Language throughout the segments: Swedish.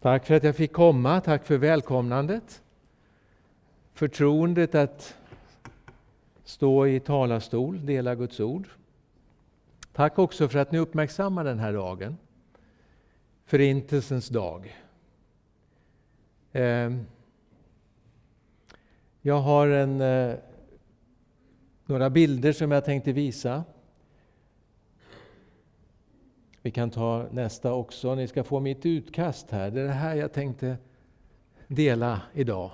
Tack för att jag fick komma, tack för välkomnandet. Förtroendet att stå i talarstol, dela Guds ord. Tack också för att ni uppmärksammar den här dagen. Förintelsens dag. Ehm, jag har en, eh, några bilder som jag tänkte visa. Vi kan ta nästa också. Ni ska få mitt utkast här. Det är det här jag tänkte dela idag.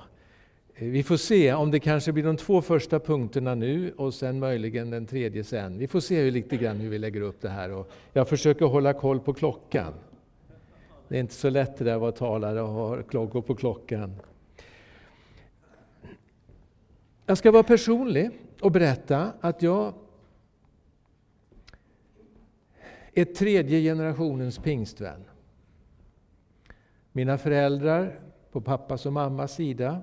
Eh, vi får se om det kanske blir de två första punkterna nu och sen möjligen den tredje sen. Vi får se lite grann hur vi lägger upp det här. Och jag försöker hålla koll på klockan. Det är inte så lätt det där att vara talare och ha klockor på klockan. Jag ska vara personlig och berätta att jag är tredje generationens pingstvän. Mina föräldrar på pappas och mammas sida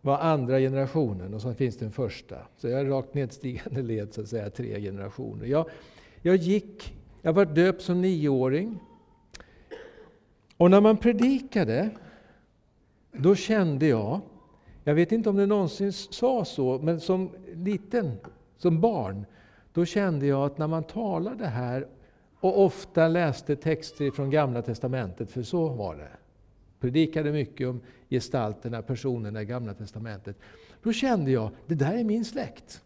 var andra generationen och så finns den första. Så jag är rakt nedstigande led, så att säga, tre generationer. Jag, jag gick, jag var döpt som nioåring. Och när man predikade, då kände jag, jag vet inte om det någonsin sa så, men som liten, som barn, då kände jag att när man talade här och ofta läste texter från Gamla Testamentet, för så var det. Predikade mycket om gestalterna, personerna i Gamla Testamentet. Då kände jag, det där är min släkt.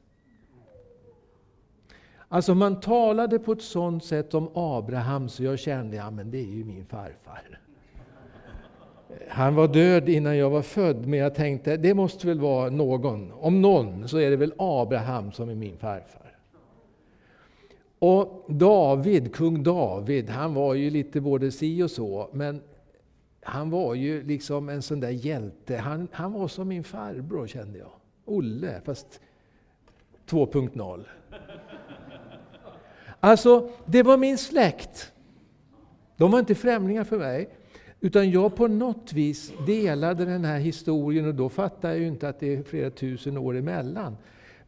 Alltså man talade på ett sådant sätt om Abraham så jag kände, ja men det är ju min farfar. Han var död innan jag var född, men jag tänkte, det måste väl vara någon. Om någon så är det väl Abraham som är min farfar. Och David, kung David, han var ju lite både si och så, men han var ju liksom en sån där hjälte. Han, han var som min farbror kände jag. Olle, fast 2.0. Alltså, det var min släkt. De var inte främlingar för mig. Utan jag på något vis delade den här historien och då fattar jag ju inte att det är flera tusen år emellan.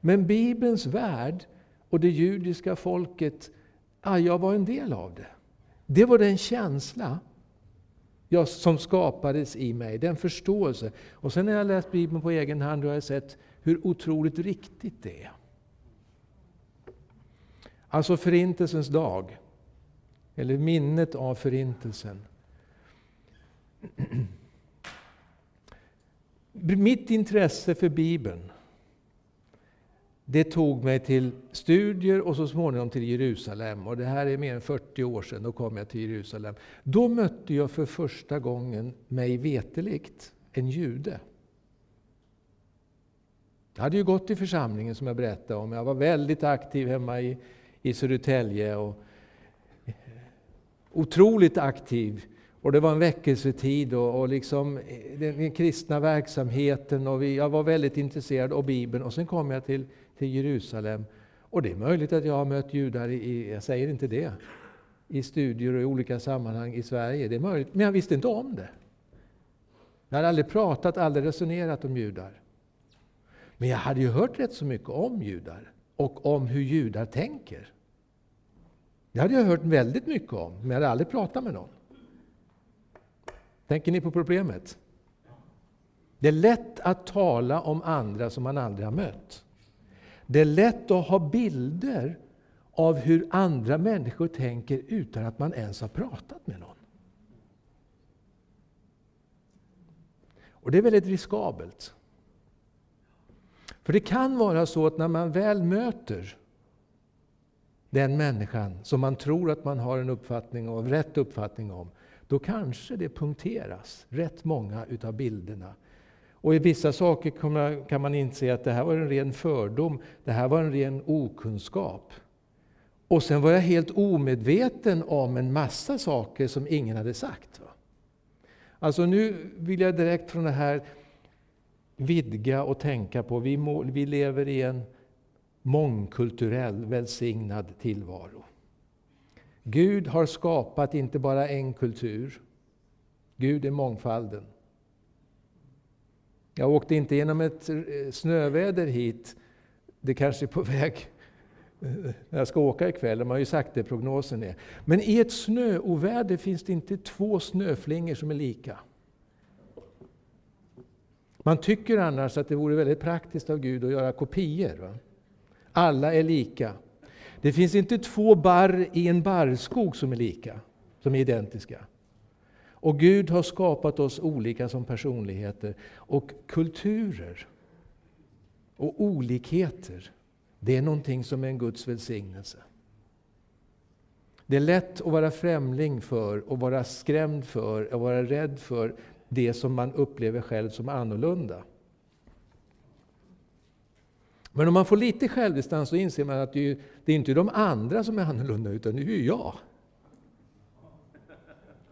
Men Bibelns värld och det judiska folket, ja, jag var en del av det. Det var den känsla jag, som skapades i mig, den förståelse. Och sen när jag läst Bibeln på egen hand har jag sett hur otroligt riktigt det är. Alltså Förintelsens dag, eller minnet av Förintelsen. Mitt intresse för Bibeln det tog mig till studier och så småningom till Jerusalem. Och det här är mer än 40 år sedan, då kom jag till Jerusalem. Då mötte jag för första gången, mig veteligt, en jude. Jag hade ju gått i församlingen som jag berättade om. Jag var väldigt aktiv hemma i, i Södertälje. Och, otroligt aktiv. Och det var en väckelsetid och, och liksom eh, den kristna verksamheten. Och vi, jag var väldigt intresserad av Bibeln. Och sen kom jag till till Jerusalem. Och det är möjligt att jag har mött judar, i, jag säger inte det, i studier och i olika sammanhang i Sverige. Det är möjligt, men jag visste inte om det. Jag hade aldrig pratat, aldrig resonerat om judar. Men jag hade ju hört rätt så mycket om judar och om hur judar tänker. Det hade jag hört väldigt mycket om, men jag hade aldrig pratat med någon. Tänker ni på problemet? Det är lätt att tala om andra som man aldrig har mött. Det är lätt att ha bilder av hur andra människor tänker utan att man ens har pratat med någon. Och det är väldigt riskabelt. För det kan vara så att när man väl möter den människan som man tror att man har en uppfattning av, rätt uppfattning om, då kanske det punkteras rätt många utav bilderna och i vissa saker kan man inse att det här var en ren fördom, det här var en ren okunskap. Och sen var jag helt omedveten om en massa saker som ingen hade sagt. Alltså nu vill jag direkt från det här vidga och tänka på, vi, må, vi lever i en mångkulturell, välsignad tillvaro. Gud har skapat inte bara en kultur, Gud är mångfalden. Jag åkte inte genom ett eh, snöväder hit. Det kanske är på väg eh, när jag ska åka ikväll. De har ju sagt det, prognosen är. Men i ett snöoväder finns det inte två snöflingor som är lika. Man tycker annars att det vore väldigt praktiskt av Gud att göra kopior. Va? Alla är lika. Det finns inte två barr i en barrskog som är lika, som är identiska. Och Gud har skapat oss olika som personligheter. Och kulturer och olikheter, det är någonting som är en Guds välsignelse. Det är lätt att vara främling för, och vara skrämd för, och vara rädd för det som man upplever själv som annorlunda. Men om man får lite självdistans så inser man att det är, det är inte de andra som är annorlunda, utan det är ju jag.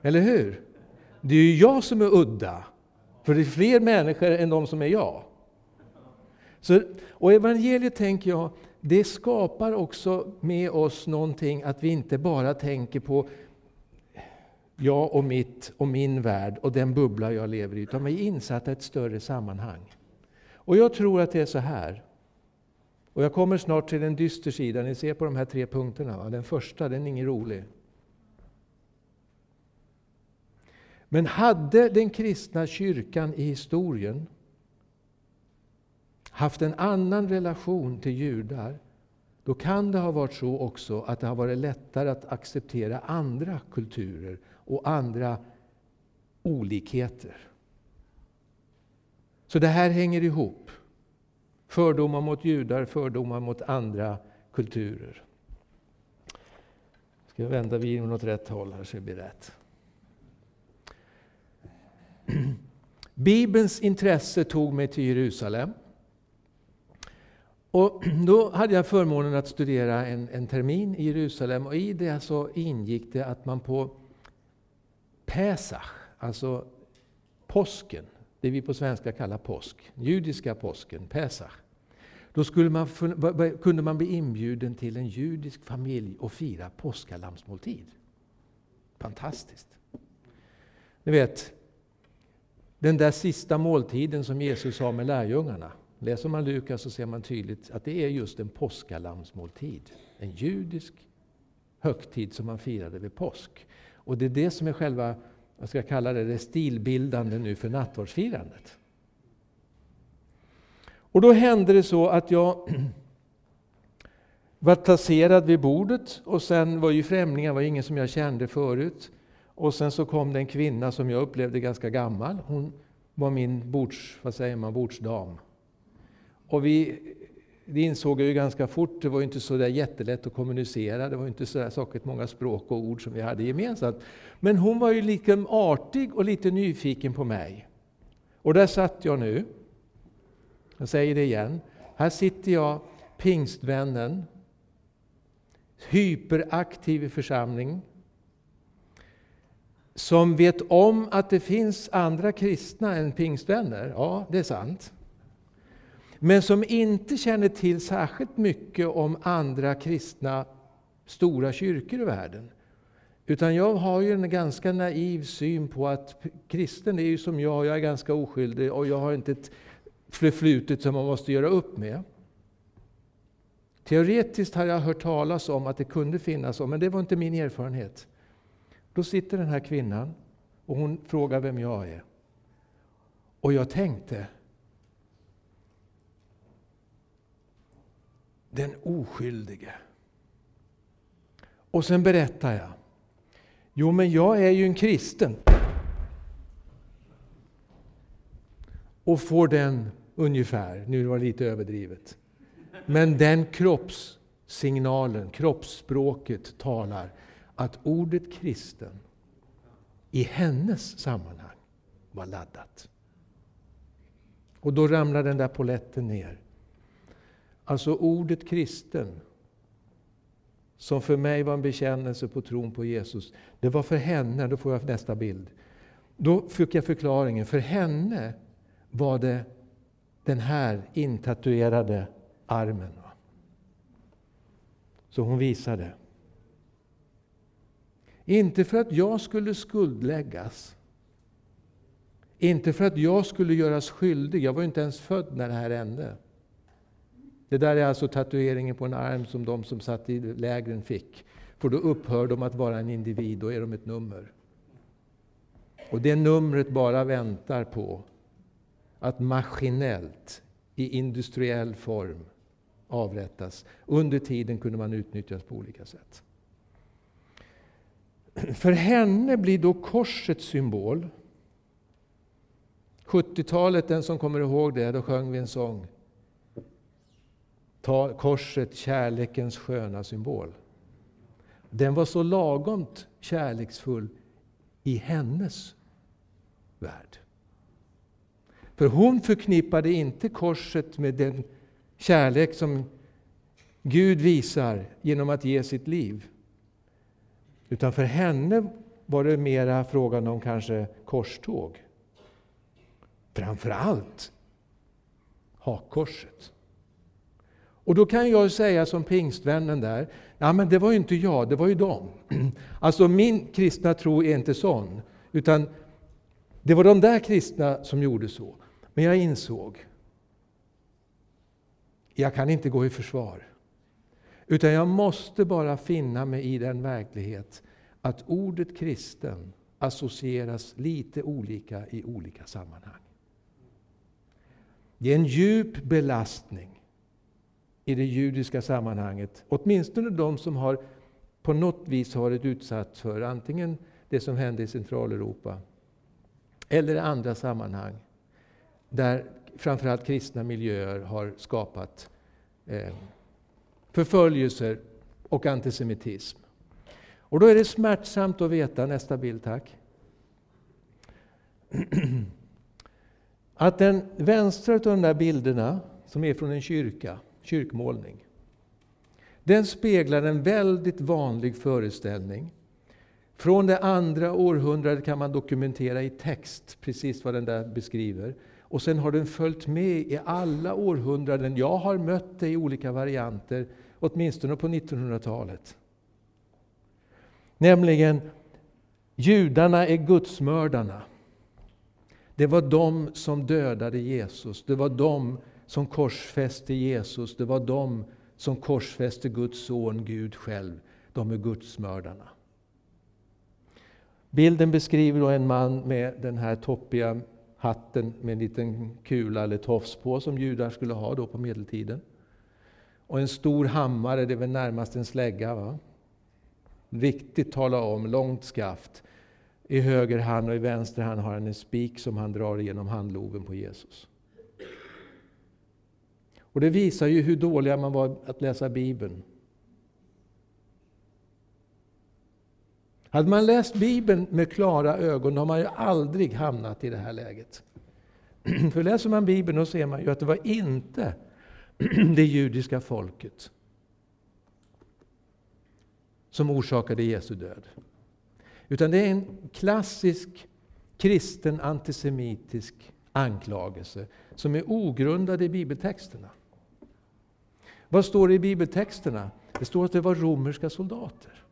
Eller hur? Det är ju jag som är udda. För det är fler människor än de som är jag. Så, och evangeliet, tänker jag, det skapar också med oss någonting att vi inte bara tänker på jag och mitt och min värld och den bubbla jag lever i, utan vi är insatta i ett större sammanhang. Och jag tror att det är så här. Och jag kommer snart till en dyster sida. Ni ser på de här tre punkterna. Den första, den är ingen rolig. Men hade den kristna kyrkan i historien haft en annan relation till judar, då kan det ha varit så också att det har varit lättare att acceptera andra kulturer och andra olikheter. Så det här hänger ihop. Fördomar mot judar, fördomar mot andra kulturer. Ska jag vända videon åt rätt håll här så det blir rätt. Bibelns intresse tog mig till Jerusalem. Och då hade jag förmånen att studera en, en termin i Jerusalem och i det så ingick det att man på Pesach, alltså påsken, det vi på svenska kallar påsk, judiska påsken, Pesach. Då skulle man, kunde man bli inbjuden till en judisk familj och fira påskalammsmåltid. Fantastiskt! Ni vet, den där sista måltiden som Jesus har med lärjungarna. Läser man Lukas så ser man tydligt att det är just en påskalammsmåltid. En judisk högtid som man firade vid påsk. Och det är det som är själva, vad ska jag kalla det, det stilbildande nu för nattvardsfirandet. Och då hände det så att jag var placerad vid bordet och sen var ju främlingar, var ingen som jag kände förut. Och sen så kom det en kvinna som jag upplevde ganska gammal. Hon var min bords, vad säger man, bordsdam. Och vi, det insåg jag ju ganska fort, det var inte så där jättelätt att kommunicera, det var inte så där saket många språk och ord som vi hade gemensamt. Men hon var ju lika artig och lite nyfiken på mig. Och där satt jag nu. Jag säger det igen. Här sitter jag, pingstvännen, hyperaktiv i församling, som vet om att det finns andra kristna än pingstvänner. Ja, det är sant. Men som inte känner till särskilt mycket om andra kristna stora kyrkor i världen. Utan jag har ju en ganska naiv syn på att kristen är ju som jag, jag är ganska oskyldig och jag har inte ett förflutet som man måste göra upp med. Teoretiskt har jag hört talas om att det kunde finnas så, men det var inte min erfarenhet. Då sitter den här kvinnan och hon frågar vem jag är. Och jag tänkte, den oskyldige. Och sen berättar jag. Jo, men jag är ju en kristen. Och får den ungefär, nu var det lite överdrivet, men den kroppssignalen, kroppsspråket talar att ordet kristen i hennes sammanhang var laddat. Och då ramlar den där poletten ner. Alltså ordet kristen, som för mig var en bekännelse på tron på Jesus, det var för henne, då får jag nästa bild. Då fick jag förklaringen, för henne var det den här intatuerade armen. Så hon visade. Inte för att jag skulle skuldläggas. Inte för att jag skulle göras skyldig. Jag var inte ens född när det här hände. Det där är alltså tatueringen på en arm som de som satt i lägren fick. För då upphör de att vara en individ, då är de ett nummer. Och det numret bara väntar på att maskinellt, i industriell form, avrättas. Under tiden kunde man utnyttjas på olika sätt. För henne blir då korset symbol. 70-talet, den som kommer ihåg det, då sjöng vi en sång. Ta korset, kärlekens sköna symbol. Den var så lagomt kärleksfull i hennes värld. För hon förknippade inte korset med den kärlek som Gud visar genom att ge sitt liv. Utan för henne var det mera frågan om kanske korståg. Framför allt hakkorset. Och då kan jag säga som pingstvännen där, ja men det var ju inte jag, det var ju dem. Alltså min kristna tro är inte sån, utan det var de där kristna som gjorde så. Men jag insåg, jag kan inte gå i försvar. Utan jag måste bara finna mig i den verklighet att ordet kristen associeras lite olika i olika sammanhang. Det är en djup belastning i det judiska sammanhanget. Åtminstone de som har på något vis har varit utsatt för antingen det som hände i Centraleuropa eller i andra sammanhang där framförallt kristna miljöer har skapat eh, förföljelser och antisemitism. Och då är det smärtsamt att veta, nästa bild tack, att den vänstra av de där bilderna, som är från en kyrka, kyrkmålning, den speglar en väldigt vanlig föreställning. Från det andra århundradet kan man dokumentera i text precis vad den där beskriver. Och sen har den följt med i alla århundraden. Jag har mött det i olika varianter, åtminstone på 1900-talet. Nämligen, judarna är gudsmördarna. Det var de som dödade Jesus. Det var de som korsfäste Jesus. Det var de som korsfäste Guds son, Gud själv. De är gudsmördarna. Bilden beskriver en man med den här toppiga hatten med en liten kula eller tofs på som judar skulle ha då på medeltiden. Och en stor hammare, det är väl närmast en slägga. Va? Riktigt tala om, långt skaft. I höger hand och i vänster hand har han en spik som han drar genom handloven på Jesus. Och Det visar ju hur dåliga man var att läsa Bibeln. Hade man läst Bibeln med klara ögon har man ju aldrig hamnat i det här läget. För läser man Bibeln då ser man ju att det var inte det judiska folket som orsakade Jesu död. Utan det är en klassisk kristen antisemitisk anklagelse som är ogrundad i bibeltexterna. Vad står det i bibeltexterna? Det står att det var romerska soldater.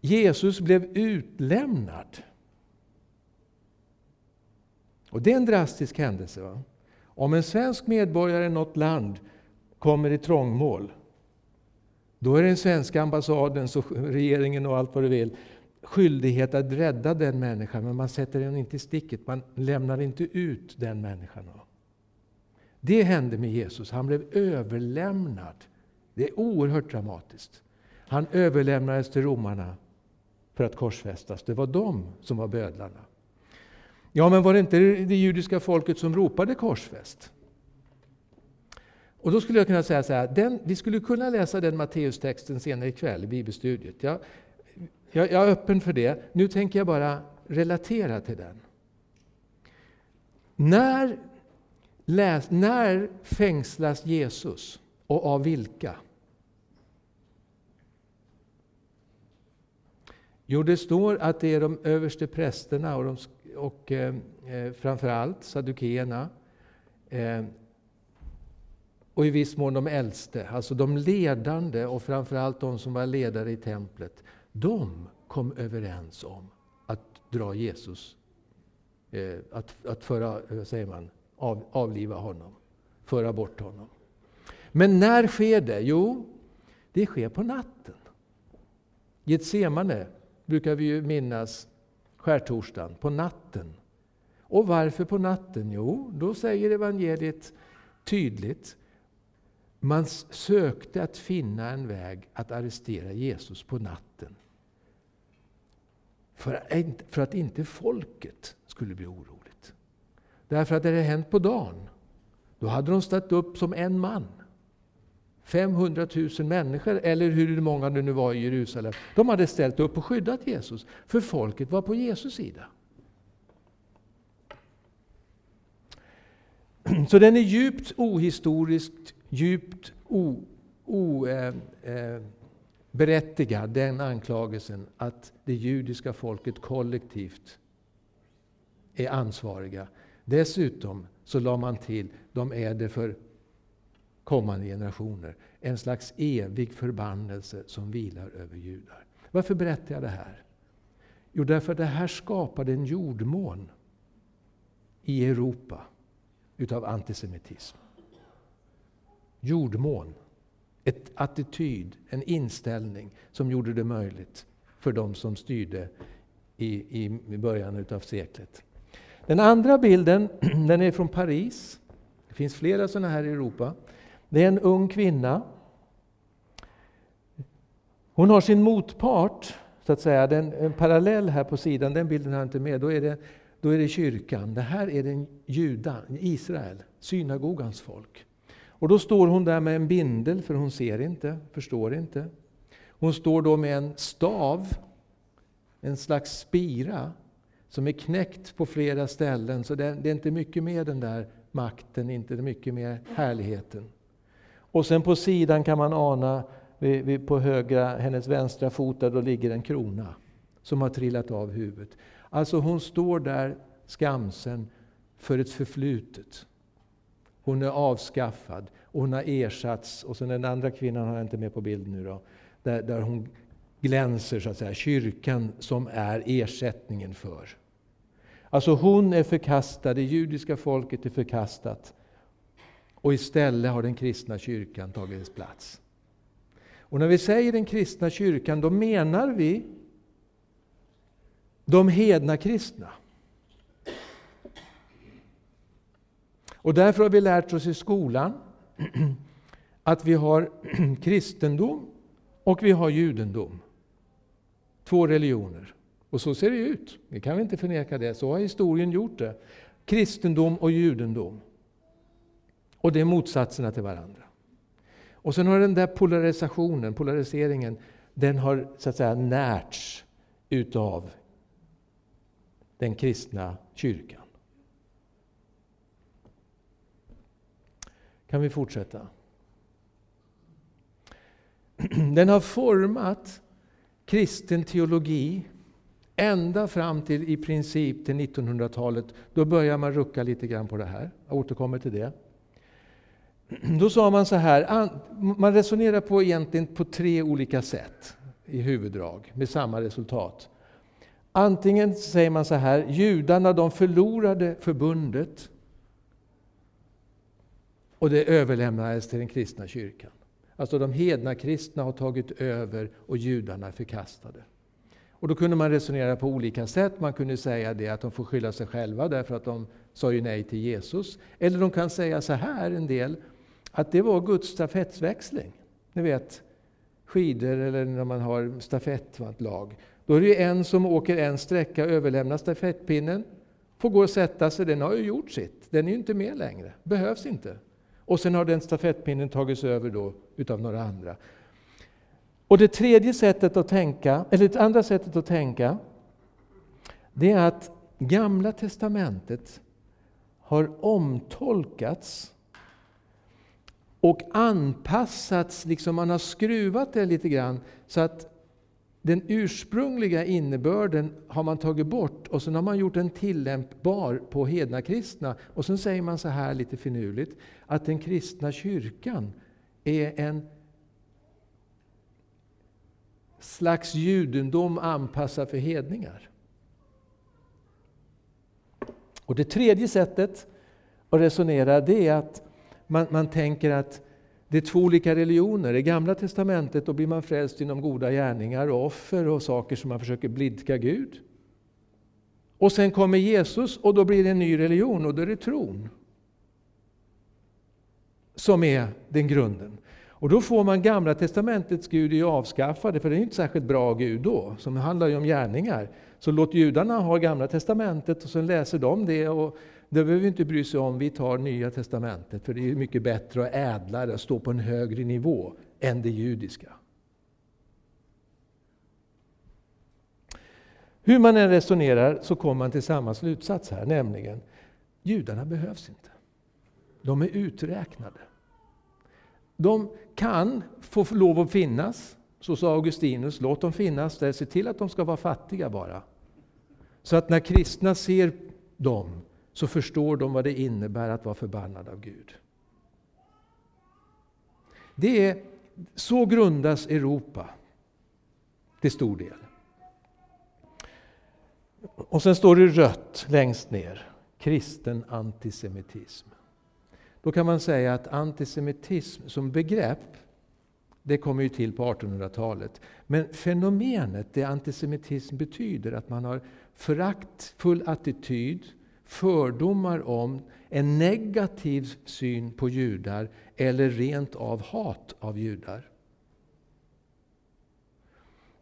Jesus blev utlämnad. Och det är en drastisk händelse. Va? Om en svensk medborgare i något land kommer i trångmål, då är den svenska ambassaden, och regeringen och allt vad du vill, skyldighet att rädda den människan, men man sätter den inte i sticket. Man lämnar inte ut den människan. Det hände med Jesus. Han blev överlämnad. Det är oerhört dramatiskt. Han överlämnades till romarna för att korsfästas. Det var de som var bödlarna. Ja, men var det inte det judiska folket som ropade korsfäst? Och då skulle jag kunna säga så här, den, vi skulle kunna läsa den Matteustexten senare ikväll i bibelstudiet. Jag, jag, jag är öppen för det. Nu tänker jag bara relatera till den. När, läs, när fängslas Jesus och av vilka? Jo, det står att det är de överste prästerna och, de, och eh, eh framförallt saddukeerna eh, och i viss mån de äldste, alltså de ledande och framförallt de som var ledare i templet. De kom överens om att dra Jesus, eh, att, att föra, vad säger man, av, avliva honom. föra bort honom. Men när sker det? Jo, det sker på natten. Getsemane brukar vi ju minnas skärtorsdagen, på natten. Och varför på natten? Jo, då säger evangeliet tydligt. Man sökte att finna en väg att arrestera Jesus på natten. För att inte folket skulle bli oroligt. Därför att det hade hänt på dagen. Då hade de stått upp som en man. 500 000 människor, eller hur många det nu var i Jerusalem, de hade ställt upp och skyddat Jesus. För folket var på Jesus sida. Så den är djupt ohistoriskt, djupt oberättigad, eh, eh, den anklagelsen att det judiska folket kollektivt är ansvariga. Dessutom så la man till, de är det för kommande generationer. En slags evig förbannelse som vilar över judar. Varför berättar jag det här? Jo, därför att det här skapade en jordmån i Europa utav antisemitism. Jordmån. Ett attityd, en inställning som gjorde det möjligt för de som styrde i, i början utav seklet. Den andra bilden den är från Paris. Det finns flera sådana här i Europa. Det är en ung kvinna. Hon har sin motpart, så att säga, den, en parallell här på sidan, den bilden har jag inte med. Då är, det, då är det kyrkan. Det här är den juda, Israel, synagogans folk. Och då står hon där med en bindel, för hon ser inte, förstår inte. Hon står då med en stav, en slags spira, som är knäckt på flera ställen. Så det, det är inte mycket med den där makten, inte mycket med härligheten. Och sen på sidan kan man ana, på högra, hennes vänstra fot, där då ligger en krona som har trillat av huvudet. Alltså hon står där skamsen för ett förflutet. Hon är avskaffad och hon har ersatts. Och sen den andra kvinnan har jag inte med på bild nu då. Där, där hon glänser, så att säga, kyrkan som är ersättningen för. Alltså hon är förkastad, det judiska folket är förkastat. Och istället har den kristna kyrkan tagit dess plats. Och när vi säger den kristna kyrkan, då menar vi de hedna kristna. Och därför har vi lärt oss i skolan att vi har kristendom och vi har judendom. Två religioner. Och så ser det ut. Det kan vi inte förneka det. Så har historien gjort det. Kristendom och judendom. Och det är motsatserna till varandra. Och sen har den där polarisationen, polariseringen, den har så att säga närts utav den kristna kyrkan. Kan vi fortsätta? Den har format kristen teologi ända fram till i princip till 1900-talet. Då börjar man rucka lite grann på det här. Jag återkommer till det. Då sa man så här, man resonerar på egentligen på tre olika sätt i huvuddrag med samma resultat. Antingen säger man så här, judarna de förlorade förbundet och det överlämnades till den kristna kyrkan. Alltså de hedna kristna har tagit över och judarna förkastade. Och då kunde man resonera på olika sätt. Man kunde säga det att de får skylla sig själva därför att de sa ju nej till Jesus. Eller de kan säga så här en del, att det var Guds stafettväxling. Ni vet, skidor eller när man har stafettlag. Då är det en som åker en sträcka, överlämnar stafettpinnen, får gå och sätta sig. Den har ju gjort sitt. Den är ju inte med längre. Behövs inte. Och sen har den stafettpinnen tagits över då utav några andra. Och det tredje sättet att tänka, eller det andra sättet att tänka, det är att Gamla Testamentet har omtolkats och anpassats, liksom man har skruvat det lite grann, så att den ursprungliga innebörden har man tagit bort och sen har man gjort den tillämpbar på hedna kristna. Och sen säger man så här lite finurligt, att den kristna kyrkan är en slags judendom anpassad för hedningar. Och det tredje sättet att resonera det är att man, man tänker att det är två olika religioner. I Gamla Testamentet då blir man frälst genom goda gärningar och offer och saker som man försöker blidka Gud. Och sen kommer Jesus och då blir det en ny religion och då är det tron. Som är den grunden. Och då får man Gamla Testamentets Gud är avskaffade, för det är inte särskilt bra Gud då, som handlar ju om gärningar. Så låt judarna ha Gamla Testamentet och sen läser de det. och det behöver vi inte bry sig om, vi tar Nya Testamentet, för det är mycket bättre och ädlare att stå på en högre nivå än det judiska. Hur man än resonerar så kommer man till samma slutsats här, nämligen judarna behövs inte. De är uträknade. De kan få lov att finnas, så sa Augustinus, låt dem finnas där, se till att de ska vara fattiga bara. Så att när kristna ser dem så förstår de vad det innebär att vara förbannad av Gud. Det är, så grundas Europa till stor del. Och sen står det rött längst ner, kristen antisemitism. Då kan man säga att antisemitism som begrepp, det kommer ju till på 1800-talet. Men fenomenet, det antisemitism betyder, att man har föraktfull attityd, fördomar om, en negativ syn på judar eller rent av hat av judar.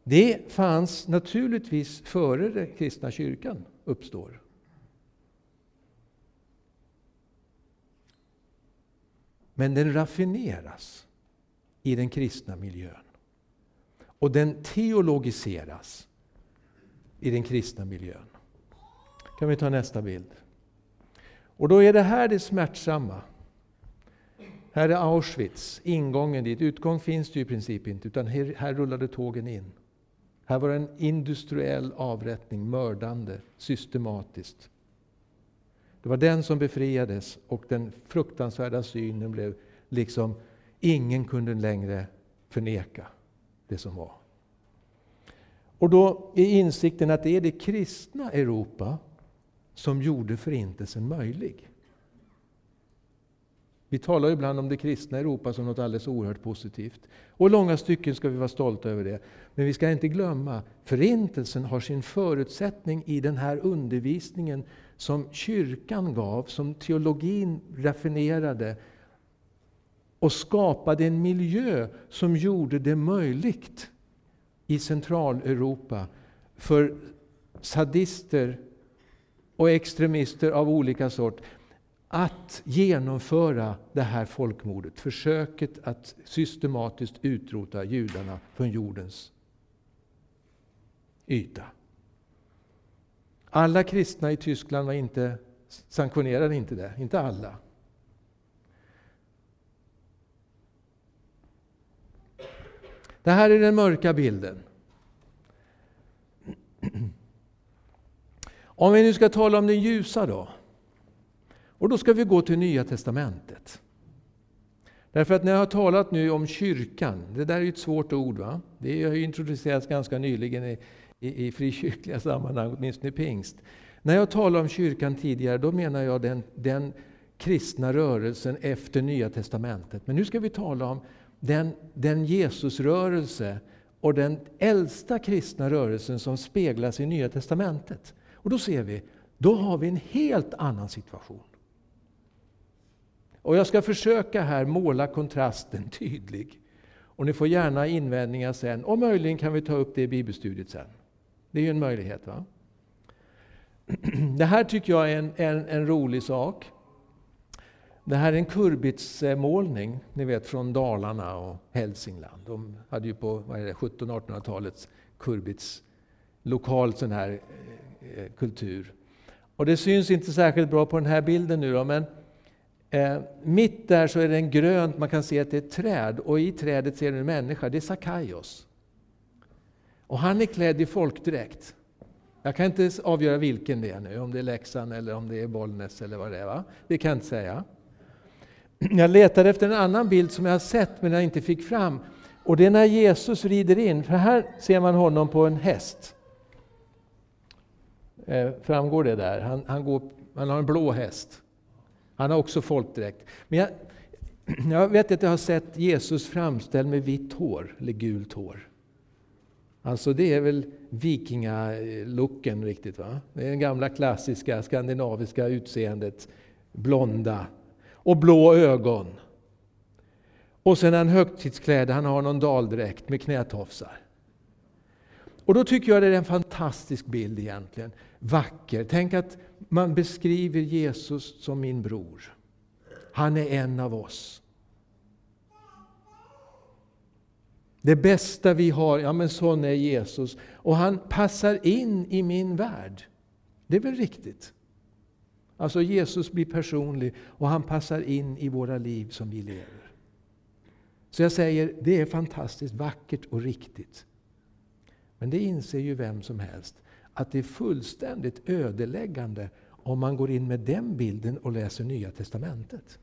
Det fanns naturligtvis före den kristna kyrkan uppstår. Men den raffineras i den kristna miljön. Och den teologiseras i den kristna miljön. Kan vi ta nästa bild? Och då är det här det smärtsamma. Här är Auschwitz, ingången dit. Utgång finns det ju i princip inte, utan här, här rullade tågen in. Här var det en industriell avrättning, mördande, systematiskt. Det var den som befriades och den fruktansvärda synen blev liksom, ingen kunde längre förneka det som var. Och då är insikten att det är det kristna Europa som gjorde Förintelsen möjlig. Vi talar ibland om det kristna Europa som något alldeles oerhört positivt. Och i långa stycken ska vi vara stolta över det. Men vi ska inte glömma, Förintelsen har sin förutsättning i den här undervisningen som kyrkan gav, som teologin raffinerade och skapade en miljö som gjorde det möjligt i Centraleuropa för sadister och extremister av olika sort att genomföra det här folkmordet, försöket att systematiskt utrota judarna från jordens yta. Alla kristna i Tyskland var inte, sanktionerade inte det, inte alla. Det här är den mörka bilden. Om vi nu ska tala om den ljusa då. Och då ska vi gå till Nya Testamentet. Därför att när jag har talat nu om kyrkan, det där är ju ett svårt ord. va? Det har ju introducerats ganska nyligen i, i, i frikyrkliga sammanhang, åtminstone i pingst. När jag talar om kyrkan tidigare, då menar jag den, den kristna rörelsen efter Nya Testamentet. Men nu ska vi tala om den, den Jesusrörelse och den äldsta kristna rörelsen som speglas i Nya Testamentet. Och då ser vi, då har vi en helt annan situation. Och jag ska försöka här måla kontrasten tydlig. Och ni får gärna invändningar sen, och möjligen kan vi ta upp det i bibelstudiet sen. Det är ju en möjlighet. va? Det här tycker jag är en, en, en rolig sak. Det här är en kurbitsmålning, ni vet från Dalarna och Hälsingland. De hade ju på 1700-1800-talet kurbits lokal sån här eh, Eh, kultur. Och det syns inte särskilt bra på den här bilden nu då, men eh, mitt där så är det en grönt, man kan se att det är ett träd och i trädet ser du en människa, det är Sakaios. Och han är klädd i folkdräkt. Jag kan inte avgöra vilken det är nu, om det är Leksand eller om det är Bollnäs eller vad det är. Va? Det kan jag inte säga. Jag letade efter en annan bild som jag har sett men jag inte fick fram. Och det är när Jesus rider in, för här ser man honom på en häst. Eh, framgår det där? Han, han, går, han har en blå häst. Han har också folkdräkt. Men jag, Jag vet att jag har sett Jesus framställd med vitt hår, eller gult hår. Alltså det är väl vikingalooken riktigt. Va? Det är det gamla klassiska skandinaviska utseendet. Blonda. Och blå ögon. Och sen är han högtidsklädd, han har någon daldräkt med knätofsar. Och då tycker jag det är en fantastisk bild egentligen. Vacker. Tänk att man beskriver Jesus som min bror. Han är en av oss. Det bästa vi har, ja men sån är Jesus. Och han passar in i min värld. Det är väl riktigt? Alltså Jesus blir personlig och han passar in i våra liv som vi lever. Så jag säger, det är fantastiskt vackert och riktigt. Men det inser ju vem som helst, att det är fullständigt ödeläggande om man går in med den bilden och läser Nya Testamentet.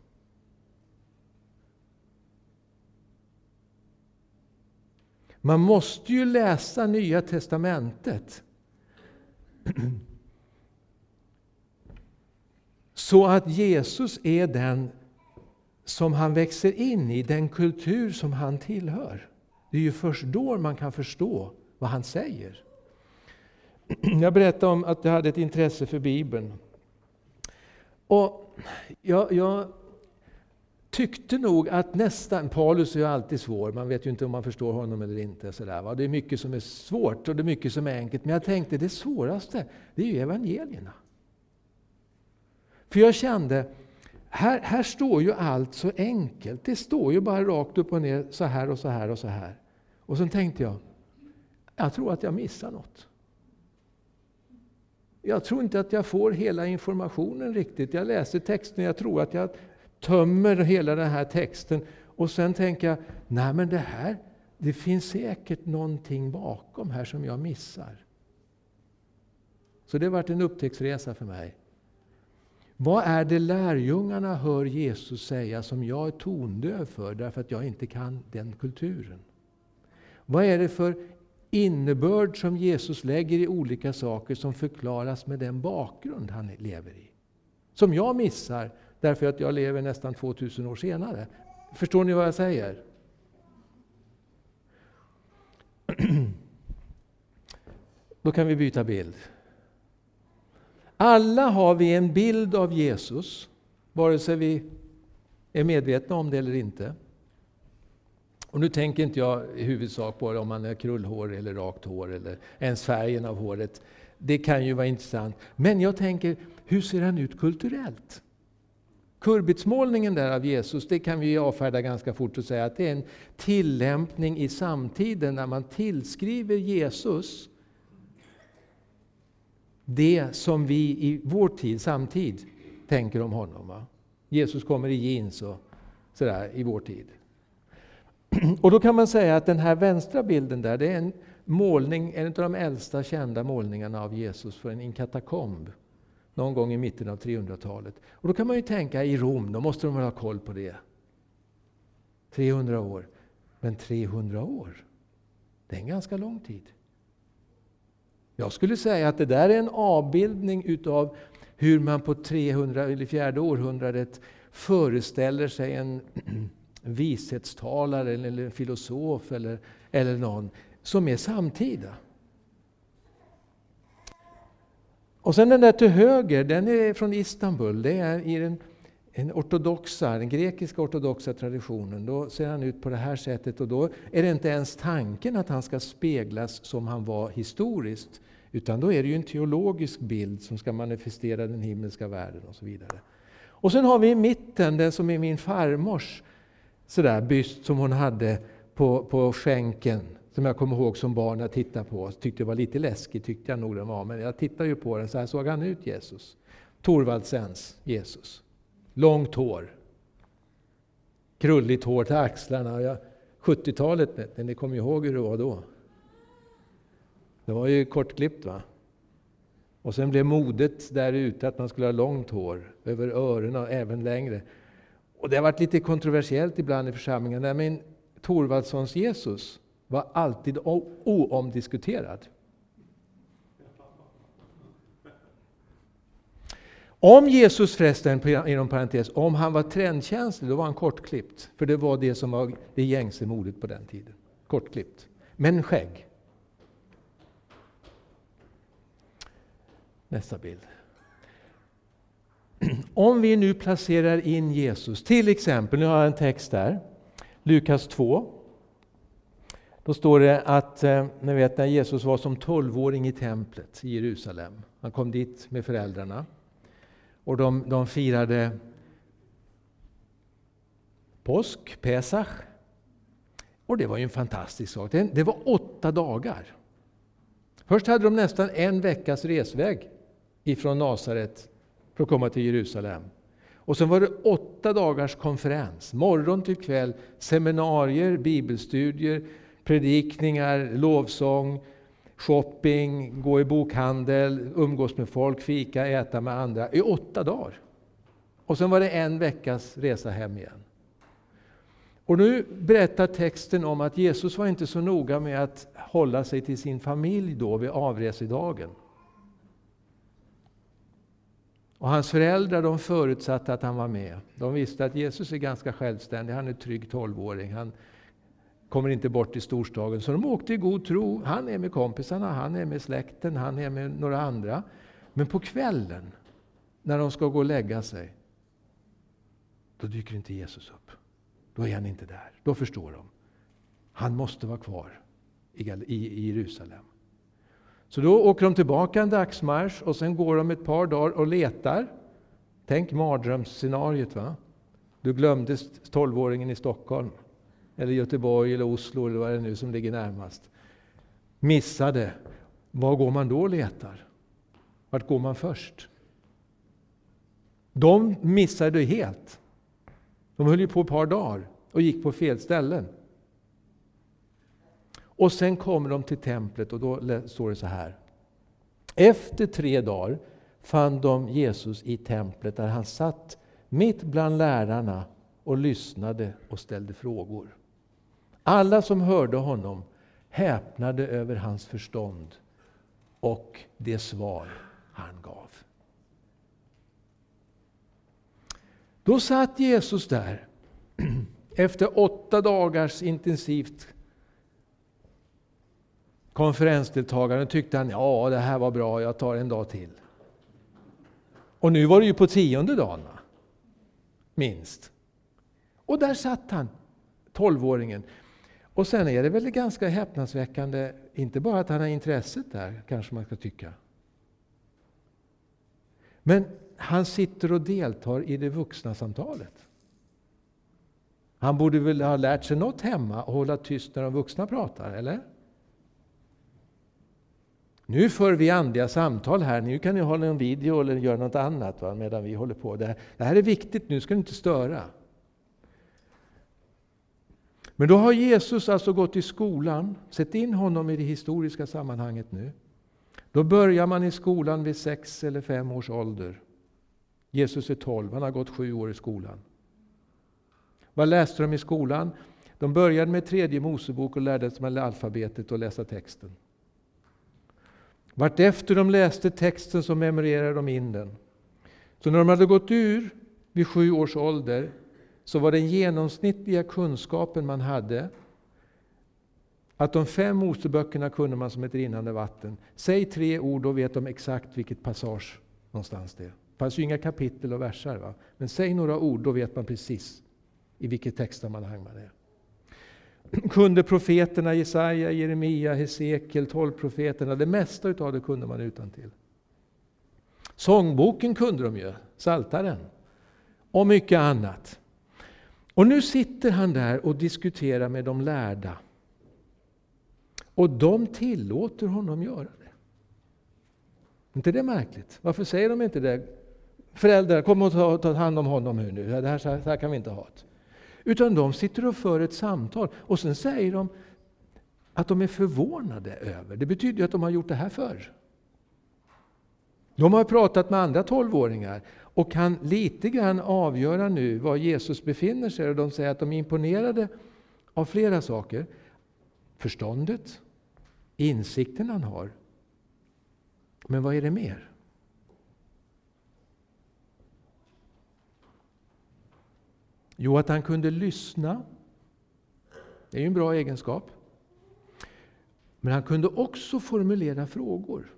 Man måste ju läsa Nya Testamentet. Så att Jesus är den som han växer in i, den kultur som han tillhör. Det är ju först då man kan förstå vad han säger. Jag berättade om att jag hade ett intresse för Bibeln. Och jag, jag tyckte nog att nästan, Paulus är ju alltid svår, man vet ju inte om man förstår honom eller inte. Sådär, va? Det är mycket som är svårt och det är mycket som är enkelt. Men jag tänkte det svåraste, det är ju evangelierna. För jag kände, här, här står ju allt så enkelt. Det står ju bara rakt upp och ner, så här och så här och så här. Och så tänkte jag, jag tror att jag missar något. Jag tror inte att jag får hela informationen riktigt. Jag läser texten, jag tror att jag tömmer hela den här texten och sen tänker jag, nej men det här, det finns säkert någonting bakom här som jag missar. Så det har varit en upptäcktsresa för mig. Vad är det lärjungarna hör Jesus säga som jag är tondöv för därför att jag inte kan den kulturen? Vad är det för innebörd som Jesus lägger i olika saker som förklaras med den bakgrund han lever i? Som jag missar därför att jag lever nästan 2000 år senare. Förstår ni vad jag säger? Då kan vi byta bild. Alla har vi en bild av Jesus, vare sig vi är medvetna om det eller inte. Och nu tänker inte jag i huvudsak på om man har krullhår eller rakt hår eller ens färgen av håret. Det kan ju vara intressant. Men jag tänker, hur ser han ut kulturellt? Kurbitsmålningen där av Jesus, det kan vi avfärda ganska fort och säga att det är en tillämpning i samtiden när man tillskriver Jesus det som vi i vår tid, samtid tänker om honom. Va? Jesus kommer i jeans och sådär i vår tid. Och då kan man säga att den här vänstra bilden där, det är en målning, en av de äldsta kända målningarna av Jesus för en katakomb någon gång i mitten av 300-talet. Och då kan man ju tänka i Rom, då måste de väl ha koll på det. 300 år. Men 300 år, det är en ganska lång tid. Jag skulle säga att det där är en avbildning utav hur man på 300 eller fjärde århundradet föreställer sig en vishetstalare eller filosof eller, eller någon som är samtida. Och sen den där till höger, den är från Istanbul. Det är i den, den ortodoxa, den grekiska ortodoxa traditionen. Då ser han ut på det här sättet och då är det inte ens tanken att han ska speglas som han var historiskt. Utan då är det ju en teologisk bild som ska manifestera den himmelska världen och så vidare. Och sen har vi i mitten den som är min farmors sådär, byst som hon hade på, på skänken som jag kommer ihåg som barn när jag tittade på. Tyckte det var lite läskigt, tyckte jag nog den var. Men jag tittade ju på den, så här såg han ut Jesus. Thorvaldsens Jesus. Långt hår. Krulligt hår till axlarna. 70-talet, ni kommer ihåg hur det var då. Det var ju kortklippt va? Och sen blev modet där ute att man skulle ha långt hår, över öronen och även längre. Och det har varit lite kontroversiellt ibland i församlingen. Men Torvaldssons Jesus, var alltid oomdiskuterad. Om Jesus förresten, inom parentes, om han var trendkänslig, då var han kortklippt. För det var det som var det gängse modet på den tiden. Kortklippt. Men skägg. Nästa bild. Om vi nu placerar in Jesus, till exempel, nu har jag en text där, Lukas 2. Då står det att, eh, ni vet när Jesus var som tolvåring i templet i Jerusalem. Han kom dit med föräldrarna. Och de, de firade påsk, Pesach. Och det var ju en fantastisk sak. Det, det var åtta dagar. Först hade de nästan en veckas resväg ifrån Nasaret för att komma till Jerusalem. Och sen var det åtta dagars konferens, morgon till kväll, seminarier, bibelstudier, predikningar, lovsång, shopping, gå i bokhandel, umgås med folk, fika, äta med andra i åtta dagar. Och sen var det en veckas resa hem igen. Och nu berättar texten om att Jesus var inte så noga med att hålla sig till sin familj då vid avresedagen. Och hans föräldrar de förutsatte att han var med. De visste att Jesus är ganska självständig, han är trygg tolvåring. Han kommer inte bort i storstaden. Så de åkte i god tro. Han är med kompisarna, han är med släkten, han är med några andra. Men på kvällen, när de ska gå och lägga sig, då dyker inte Jesus upp. Då är han inte där. Då förstår de. Han måste vara kvar i Jerusalem. Så då åker de tillbaka en dagsmarsch och sen går de ett par dagar och letar. Tänk mardrömsscenariot. Va? Du glömde tolvåringen i Stockholm, eller Göteborg, eller Oslo eller vad det är nu som ligger närmast. Missade. Var går man då och letar? Vart går man först? De missade helt. De höll ju på ett par dagar och gick på fel ställen. Och sen kommer de till templet och då står det så här. Efter tre dagar fann de Jesus i templet där han satt mitt bland lärarna och lyssnade och ställde frågor. Alla som hörde honom häpnade över hans förstånd och det svar han gav. Då satt Jesus där efter åtta dagars intensivt konferensdeltagaren tyckte han, ja det här var bra, jag tar en dag till. Och nu var det ju på tionde dagen, minst. Och där satt han, tolvåringen. Och sen är det väl ganska häpnadsväckande, inte bara att han har intresset där, kanske man ska tycka. Men han sitter och deltar i det vuxna samtalet. Han borde väl ha lärt sig något hemma och hålla tyst när de vuxna pratar, eller? Nu för vi andliga samtal här, nu kan ni hålla en video eller göra något annat va, medan vi håller på. Det här, det här är viktigt, nu ska ni inte störa. Men då har Jesus alltså gått i skolan, sett in honom i det historiska sammanhanget nu. Då börjar man i skolan vid sex eller fem års ålder. Jesus är tolv, han har gått sju år i skolan. Vad läste de i skolan? De började med tredje Mosebok och lärde sig alfabetet och läsa texten. Vartefter de läste texten så memorerade de in den. Så när de hade gått ur vid sju års ålder så var den genomsnittliga kunskapen man hade att de fem Moseböckerna kunde man som ett rinnande vatten. Säg tre ord, då vet de exakt vilket passage någonstans det är. Det fanns ju inga kapitel och verser. Va? Men säg några ord, då vet man precis i vilket textsammanhang man är kunde profeterna Jesaja, Jeremia, Hesekiel, tolvprofeterna. Det mesta utav det kunde man utan till. Sångboken kunde de ju, Saltaren och mycket annat. Och nu sitter han där och diskuterar med de lärda. Och de tillåter honom göra det. inte det märkligt? Varför säger de inte det? Föräldrar, kom och ta, ta hand om honom nu. Det här, så här kan vi inte ha det. Utan de sitter och för ett samtal och sen säger de att de är förvånade över. Det betyder ju att de har gjort det här förr. De har pratat med andra tolvåringar och kan lite grann avgöra nu var Jesus befinner sig. Och de säger att de är imponerade av flera saker. Förståndet, insikten han har. Men vad är det mer? Jo, att han kunde lyssna. Det är ju en bra egenskap. Men han kunde också formulera frågor.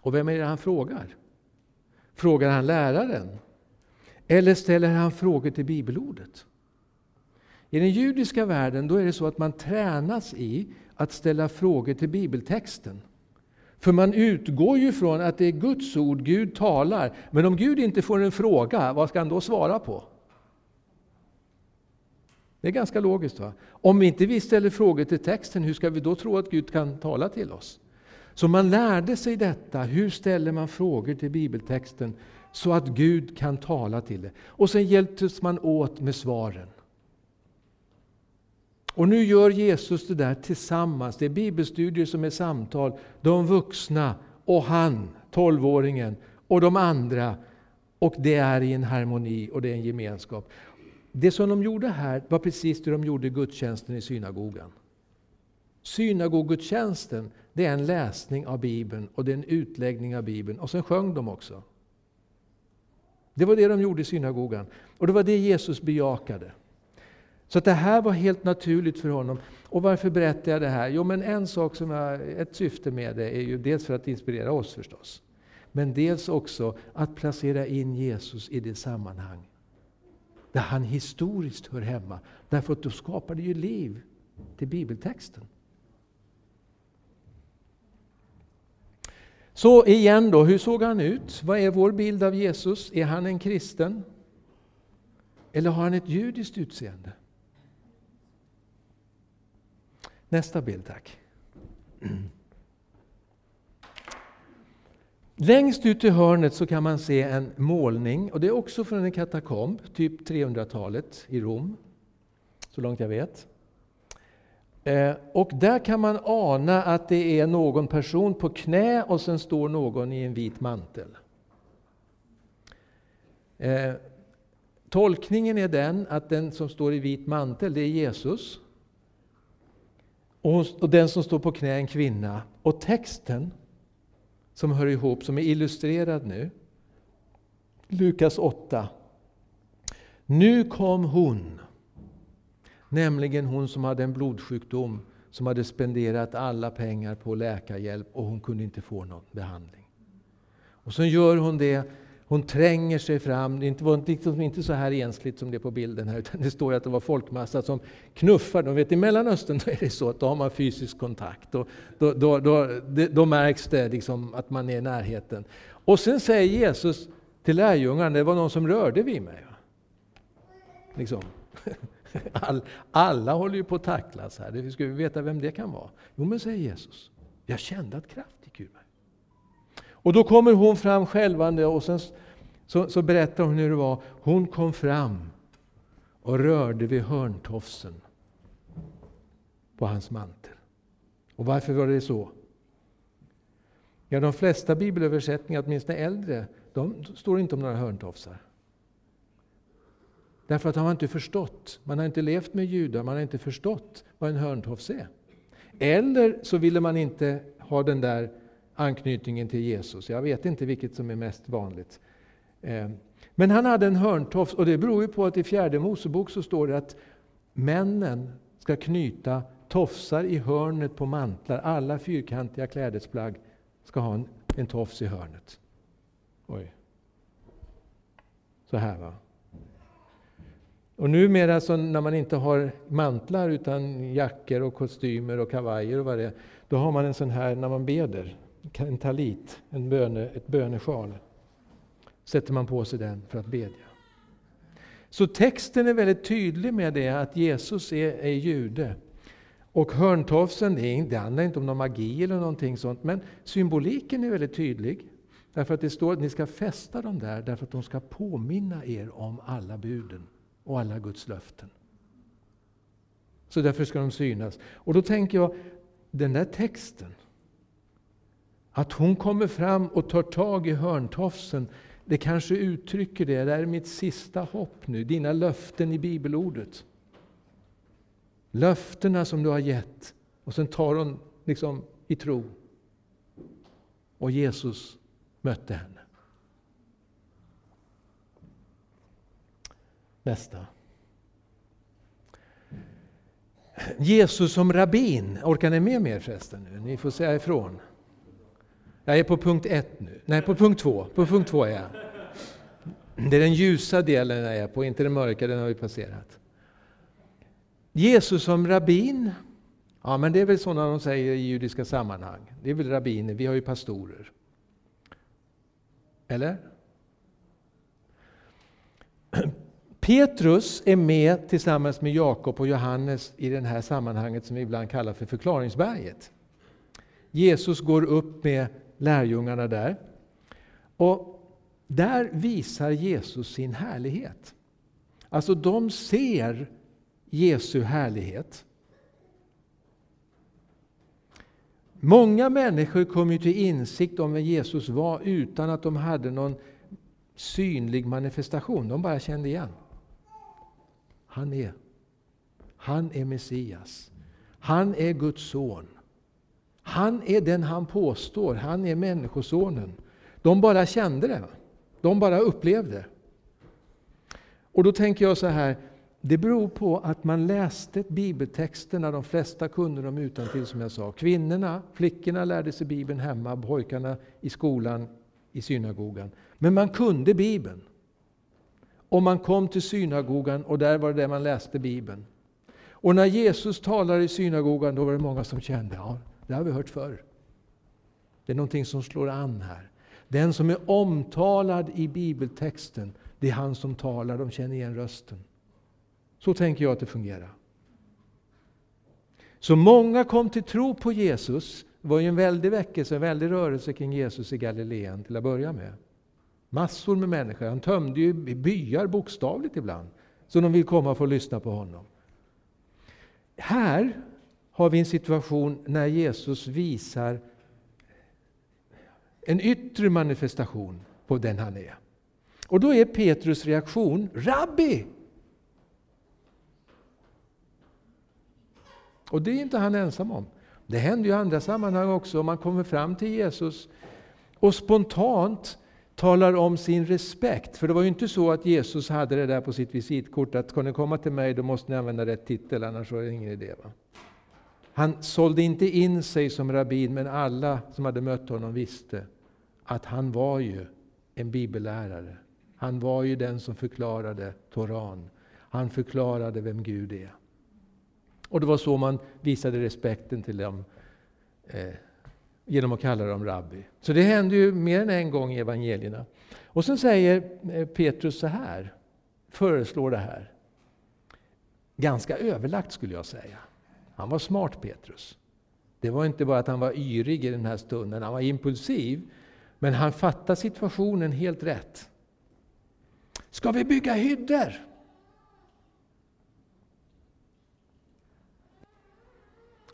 Och vem är det han frågar? Frågar han läraren? Eller ställer han frågor till bibelordet? I den judiska världen då är det så att man tränas i att ställa frågor till bibeltexten. För man utgår ju från att det är Guds ord, Gud talar. Men om Gud inte får en fråga, vad ska han då svara på? Det är ganska logiskt. va? Om inte vi ställer frågor till texten, hur ska vi då tro att Gud kan tala till oss? Så man lärde sig detta, hur ställer man frågor till bibeltexten så att Gud kan tala till det. Och sen hjälptes man åt med svaren. Och nu gör Jesus det där tillsammans. Det är bibelstudier som är samtal. De vuxna och han, tolvåringen, och de andra. Och det är i en harmoni och det är en gemenskap. Det som de gjorde här var precis det de gjorde i gudstjänsten i synagogan. Synagogudstjänsten, det är en läsning av Bibeln och det är en utläggning av Bibeln. Och sen sjöng de också. Det var det de gjorde i synagogan. Och det var det Jesus bejakade. Så det här var helt naturligt för honom. Och varför berättar jag det här? Jo, men en sak som jag, ett syfte med det är ju dels för att inspirera oss förstås. Men dels också att placera in Jesus i det sammanhang där han historiskt hör hemma. Därför att då skapar det ju liv till bibeltexten. Så igen då, hur såg han ut? Vad är vår bild av Jesus? Är han en kristen? Eller har han ett judiskt utseende? Nästa bild tack. Längst ut i hörnet så kan man se en målning, och det är också från en katakomb, typ 300-talet i Rom, så långt jag vet. Eh, och där kan man ana att det är någon person på knä och sen står någon i en vit mantel. Eh, tolkningen är den att den som står i vit mantel, det är Jesus. Och den som står på knä är en kvinna. Och texten som hör ihop, som är illustrerad nu. Lukas 8. Nu kom hon, nämligen hon som hade en blodsjukdom, som hade spenderat alla pengar på läkarhjälp och hon kunde inte få någon behandling. Och så gör hon det hon tränger sig fram. Det var liksom inte så här ensligt som det är på bilden här, utan det står att det var folkmassa som knuffar. De vet, I Mellanöstern då är det så att då har man fysisk kontakt. Och då, då, då, då märks det liksom att man är i närheten. Och sen säger Jesus till lärjungarna, det var någon som rörde vid mig. Liksom. All, alla håller ju på att tacklas här. Ska vi veta vem det kan vara? Jo, men säger Jesus, jag kände att kraft. Och då kommer hon fram självande och sen så, så berättar hon hur det var. Hon kom fram och rörde vid hörntofsen på hans mantel. Och varför var det så? Ja, de flesta bibelöversättningar, åtminstone äldre, de står inte om några hörntofsar. Därför att de har inte förstått. Man har inte levt med judar, man har inte förstått vad en hörntofs är. Eller så ville man inte ha den där anknytningen till Jesus. Jag vet inte vilket som är mest vanligt. Eh, men han hade en hörntofs och det beror ju på att i fjärde Mosebok så står det att männen ska knyta tofsar i hörnet på mantlar. Alla fyrkantiga klädesplagg ska ha en, en tofs i hörnet. Oj. Så här va. Och numera så när man inte har mantlar utan jackor och kostymer och kavajer och vad det är, då har man en sån här när man beder en talit, en böne, ett bönesjal. Sätter man på sig den för att bedja. Så texten är väldigt tydlig med det att Jesus är, är jude. Och hörntofsen, det, handlar inte om någon magi eller någonting sånt, men symboliken är väldigt tydlig. Därför att det står att ni ska fästa dem där, därför att de ska påminna er om alla buden och alla Guds löften. Så därför ska de synas. Och då tänker jag, den där texten, att hon kommer fram och tar tag i hörntofsen, det kanske uttrycker det. Det är mitt sista hopp nu, dina löften i bibelordet. Löftena som du har gett. Och sen tar hon liksom i tro. Och Jesus mötte henne. Nästa. Jesus som rabbin. Orkar ni med mer förresten? nu? Ni får säga ifrån. Jag är på punkt ett nu. Nej, på punkt två. På punkt två är jag. Det är den ljusa delen jag är på, inte den mörka, den har vi passerat. Jesus som rabbin. Ja, men det är väl sådana de säger i judiska sammanhang. Det är väl rabbiner, vi har ju pastorer. Eller? Petrus är med tillsammans med Jakob och Johannes i det här sammanhanget som vi ibland kallar för förklaringsberget. Jesus går upp med lärjungarna där. Och där visar Jesus sin härlighet. Alltså de ser Jesu härlighet. Många människor kom ju till insikt om vem Jesus var utan att de hade någon synlig manifestation. De bara kände igen. Han är. Han är Messias. Han är Guds son. Han är den han påstår, han är Människosonen. De bara kände det. De bara upplevde. Och då tänker jag så här, det beror på att man läste bibeltexterna, de flesta kunde dem utantill som jag sa. Kvinnorna, flickorna lärde sig Bibeln hemma, pojkarna i skolan, i synagogan. Men man kunde Bibeln. Och man kom till synagogan och där var det där man läste Bibeln. Och när Jesus talade i synagogan då var det många som kände, ja, det har vi hört förr. Det är någonting som slår an här. Den som är omtalad i bibeltexten, det är han som talar, de känner igen rösten. Så tänker jag att det fungerar. Så många kom till tro på Jesus. Det var ju en väldig väckelse, en väldig rörelse kring Jesus i Galileen till att börja med. Massor med människor. Han tömde ju byar bokstavligt ibland. Så de vill komma och få lyssna på honom. Här har vi en situation när Jesus visar en yttre manifestation på den han är. Och då är Petrus reaktion Rabbi! Och det är inte han ensam om. Det händer i andra sammanhang också. Man kommer fram till Jesus och spontant talar om sin respekt. För det var ju inte så att Jesus hade det där på sitt visitkort att ska ni komma till mig då måste ni använda rätt titel annars var det ingen idé. Va? Han sålde inte in sig som rabbin men alla som hade mött honom visste att han var ju en bibellärare. Han var ju den som förklarade Toran. Han förklarade vem Gud är. Och det var så man visade respekten till dem eh, genom att kalla dem rabbi. Så det hände ju mer än en gång i evangelierna. Och sen säger eh, Petrus så här, föreslår det här. Ganska överlagt skulle jag säga. Han var smart Petrus. Det var inte bara att han var yrig i den här stunden, han var impulsiv. Men han fattade situationen helt rätt. Ska vi bygga hyddor?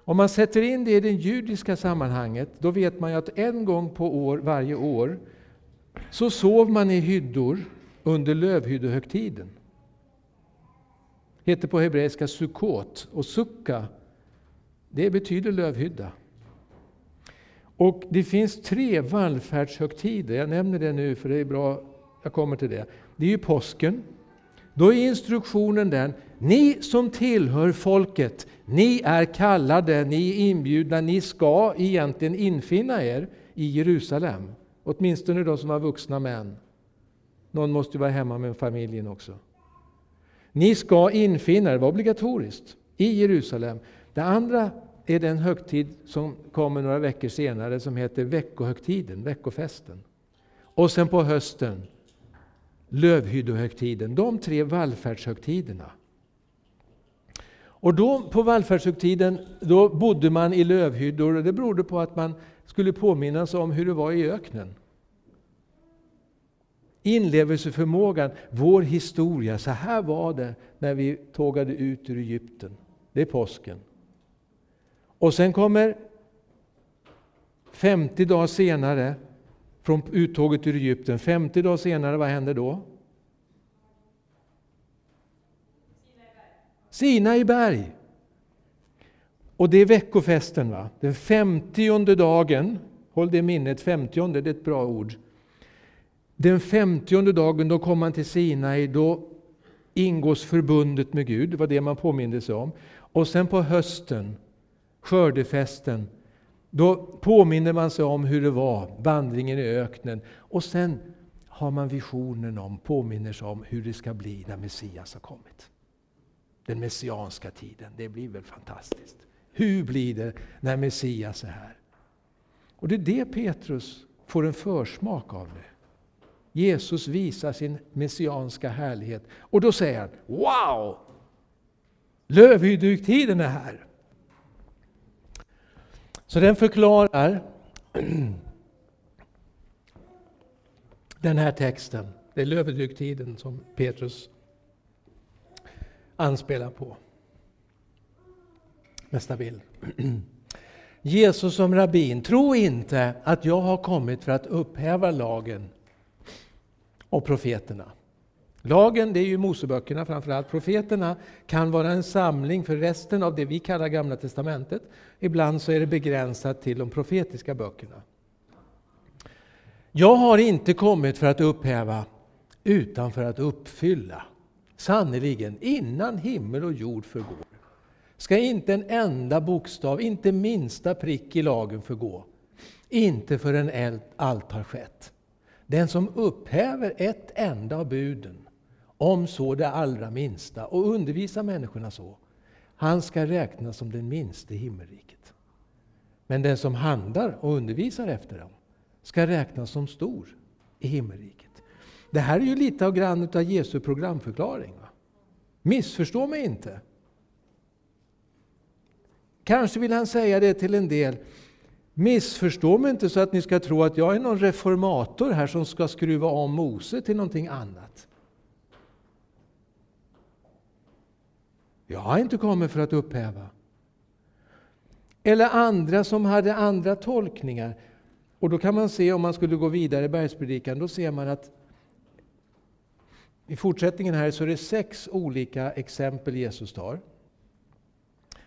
Om man sätter in det i det judiska sammanhanget, då vet man ju att en gång på år, varje år, så sov man i hyddor under lövhyddehögtiden. heter på hebreiska sukkot, och sukka, det betyder lövhydda. Och det finns tre vallfärdshögtider, jag nämner det nu för det är bra, jag kommer till det. Det är ju påsken, då är instruktionen den, ni som tillhör folket, ni är kallade, ni är inbjudna, ni ska egentligen infinna er i Jerusalem. Åtminstone de som har vuxna män. Någon måste ju vara hemma med familjen också. Ni ska infinna er, det var obligatoriskt, i Jerusalem. Det andra är den högtid som kommer några veckor senare som heter veckohögtiden, veckofesten. Och sen på hösten lövhyddohögtiden, de tre vallfärdshögtiderna. Och då på vallfärdshögtiden då bodde man i lövhyddor och det berodde på att man skulle påminnas om hur det var i öknen. Inlevelseförmågan, vår historia, så här var det när vi tågade ut ur Egypten. Det är påsken. Och sen kommer 50 dagar senare från uttåget ur Egypten. 50 dagar senare, vad händer då? Sinai berg. Och det är veckofesten, va? den femtionde dagen. Håll det i minnet, femtionde, det är ett bra ord. Den femtionde dagen, då kom man till Sinai, då ingås förbundet med Gud, det var det man påminde sig om. Och sen på hösten, skördefesten, då påminner man sig om hur det var, vandringen i öknen. Och sen har man visionen om, påminner sig om hur det ska bli när Messias har kommit. Den messianska tiden, det blir väl fantastiskt. Hur blir det när Messias är här? Och det är det Petrus får en försmak av nu. Jesus visar sin messianska härlighet. Och då säger han, Wow! Lövhydduktiden är här. Så den förklarar den här texten. Det är lövhydduktiden som Petrus anspelar på. Nästa bild. Jesus som rabbin, tro inte att jag har kommit för att upphäva lagen och profeterna. Lagen, det är ju Moseböckerna framförallt. Profeterna kan vara en samling för resten av det vi kallar Gamla Testamentet. Ibland så är det begränsat till de profetiska böckerna. Jag har inte kommit för att upphäva, utan för att uppfylla. Sannerligen, innan himmel och jord förgår ska inte en enda bokstav, inte minsta prick i lagen förgå. Inte förrän allt har skett. Den som upphäver ett enda av buden, om så det allra minsta, och undervisa människorna så, han ska räknas som den minste i himmelriket. Men den som handlar och undervisar efter dem ska räknas som stor i himmelriket. Det här är ju lite av grann av Jesu programförklaring. Va? Missförstå mig inte. Kanske vill han säga det till en del. Missförstå mig inte så att ni ska tro att jag är någon reformator här som ska skruva om Mose till någonting annat. Jag har inte kommit för att upphäva. Eller andra som hade andra tolkningar. Och då kan man se, om man skulle gå vidare i bergspredikan, då ser man att i fortsättningen här så är det sex olika exempel Jesus tar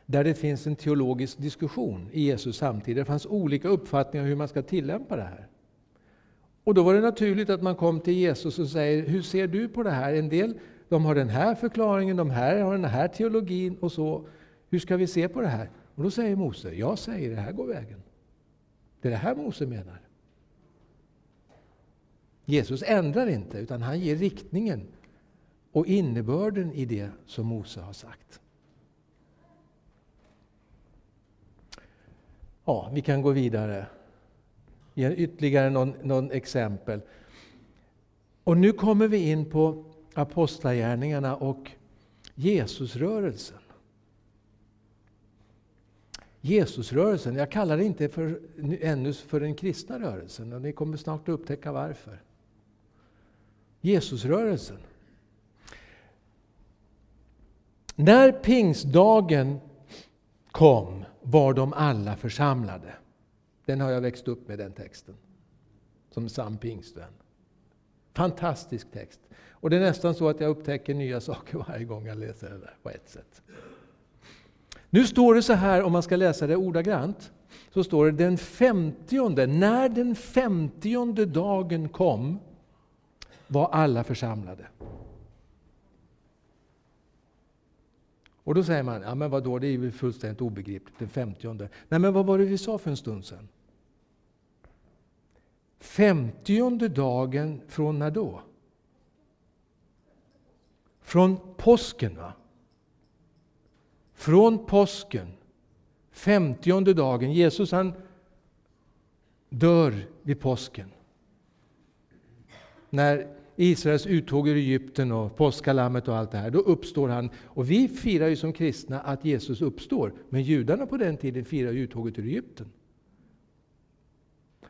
där det finns en teologisk diskussion i Jesus samtid. Det fanns olika uppfattningar om hur man ska tillämpa det här. Och då var det naturligt att man kom till Jesus och säger, hur ser du på det här? En del de har den här förklaringen, de här har den här teologin och så. Hur ska vi se på det här? Och då säger Mose, jag säger det här går vägen. Det är det här Mose menar. Jesus ändrar inte, utan han ger riktningen och innebörden i det som Mose har sagt. Ja, vi kan gå vidare. Ge ytterligare någon, någon exempel. Och nu kommer vi in på Apostlagärningarna och Jesusrörelsen. Jesusrörelsen, jag kallar det inte för, ännu för den kristna rörelsen och ni kommer snart att upptäcka varför. Jesusrörelsen. När pingstdagen kom var de alla församlade. Den har jag växt upp med, den texten. Som sann pingstvän. Fantastisk text. Och det är nästan så att jag upptäcker nya saker varje gång jag läser det där, på ett sätt. Nu står det så här, om man ska läsa det ordagrant, så står det den femtionde, när den femtionde dagen kom, var alla församlade. Och då säger man, ja men vadå, det är ju fullständigt obegripligt, den femtionde. Nej men vad var det vi sa för en stund sedan? Femtionde dagen från när då? Från påsken va? Från påsken, femtionde dagen. Jesus han dör vid påsken. När Israels uttåg ur Egypten och påskalammet och allt det här, då uppstår han. Och vi firar ju som kristna att Jesus uppstår, men judarna på den tiden firar ju uttåget ur Egypten.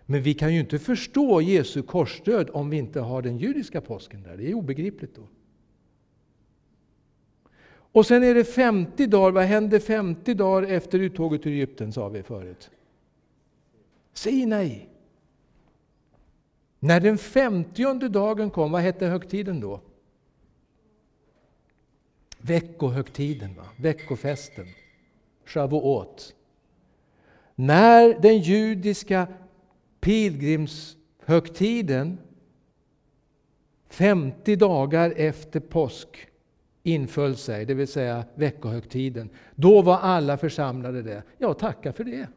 Men vi kan ju inte förstå Jesu korsdöd om vi inte har den judiska påsken där. Det är obegripligt då. Och sen är det 50 dagar, vad hände 50 dagar efter uttåget ur Egypten sa vi förut? Sinai. När den femtionde dagen kom, vad hette högtiden då? Veckohögtiden, va? veckofesten, Shavuot. När den judiska pilgrimshögtiden, 50 dagar efter påsk, inföll sig, det vill säga veckohögtiden. Då var alla församlade där. Ja, tacka för det.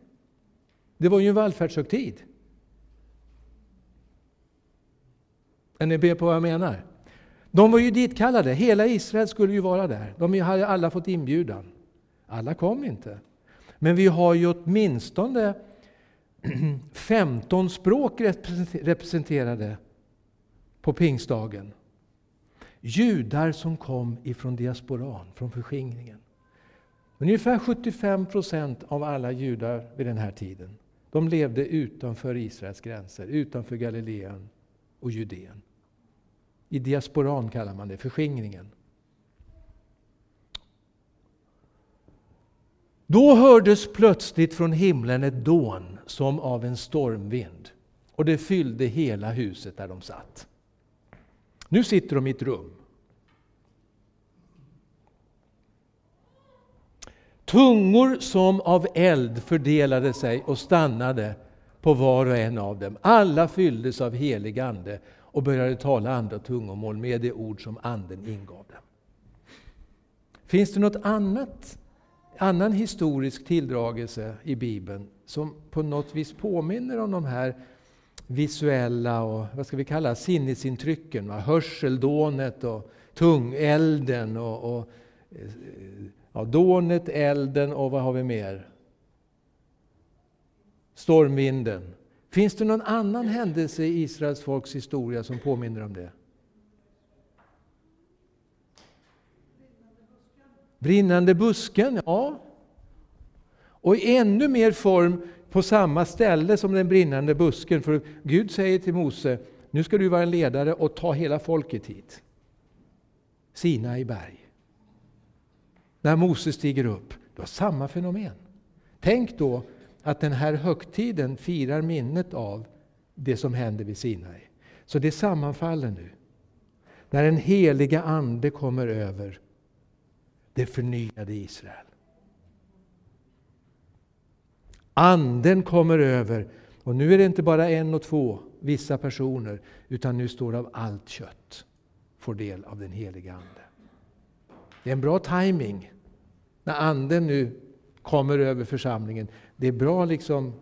Det var ju en vallfärdshögtid. Är ni med på vad jag menar? De var ju ditkallade, hela Israel skulle ju vara där. De hade alla fått inbjudan. Alla kom inte. Men vi har ju åtminstone 15 språk representerade på pingstdagen. Judar som kom ifrån diasporan, från förskingringen. Ungefär 75 procent av alla judar vid den här tiden de levde utanför Israels gränser, utanför Galileen och Judeen. I diasporan kallar man det, förskingringen. Då hördes plötsligt från himlen ett dån som av en stormvind. Och det fyllde hela huset där de satt. Nu sitter de i ett rum. Tungor som av eld fördelade sig och stannade på var och en av dem. Alla fylldes av helig ande och började tala andra tungomål med det ord som anden ingav dem. Finns det något annat, annan historisk tilldragelse i Bibeln som på något vis påminner om de här visuella och vad ska vi kalla sinnesintrycken? Va? Hörseldånet och tungelden och, och eh, ja, dånet, elden och vad har vi mer? Stormvinden. Finns det någon annan händelse i Israels folks historia som påminner om det? Brinnande busken, ja. Och i ännu mer form på samma ställe som den brinnande busken. För Gud säger till Mose, nu ska du vara en ledare och ta hela folket hit. Sina i berg. När Mose stiger upp, det var samma fenomen. Tänk då att den här högtiden firar minnet av det som hände vid Sinai. Så det sammanfaller nu. När den heliga Ande kommer över det förnyade Israel. Anden kommer över. Och nu är det inte bara en och två, vissa personer, utan nu står det av allt kött får del av den heliga Ande. Det är en bra timing när Anden nu kommer över församlingen. Det är bra liksom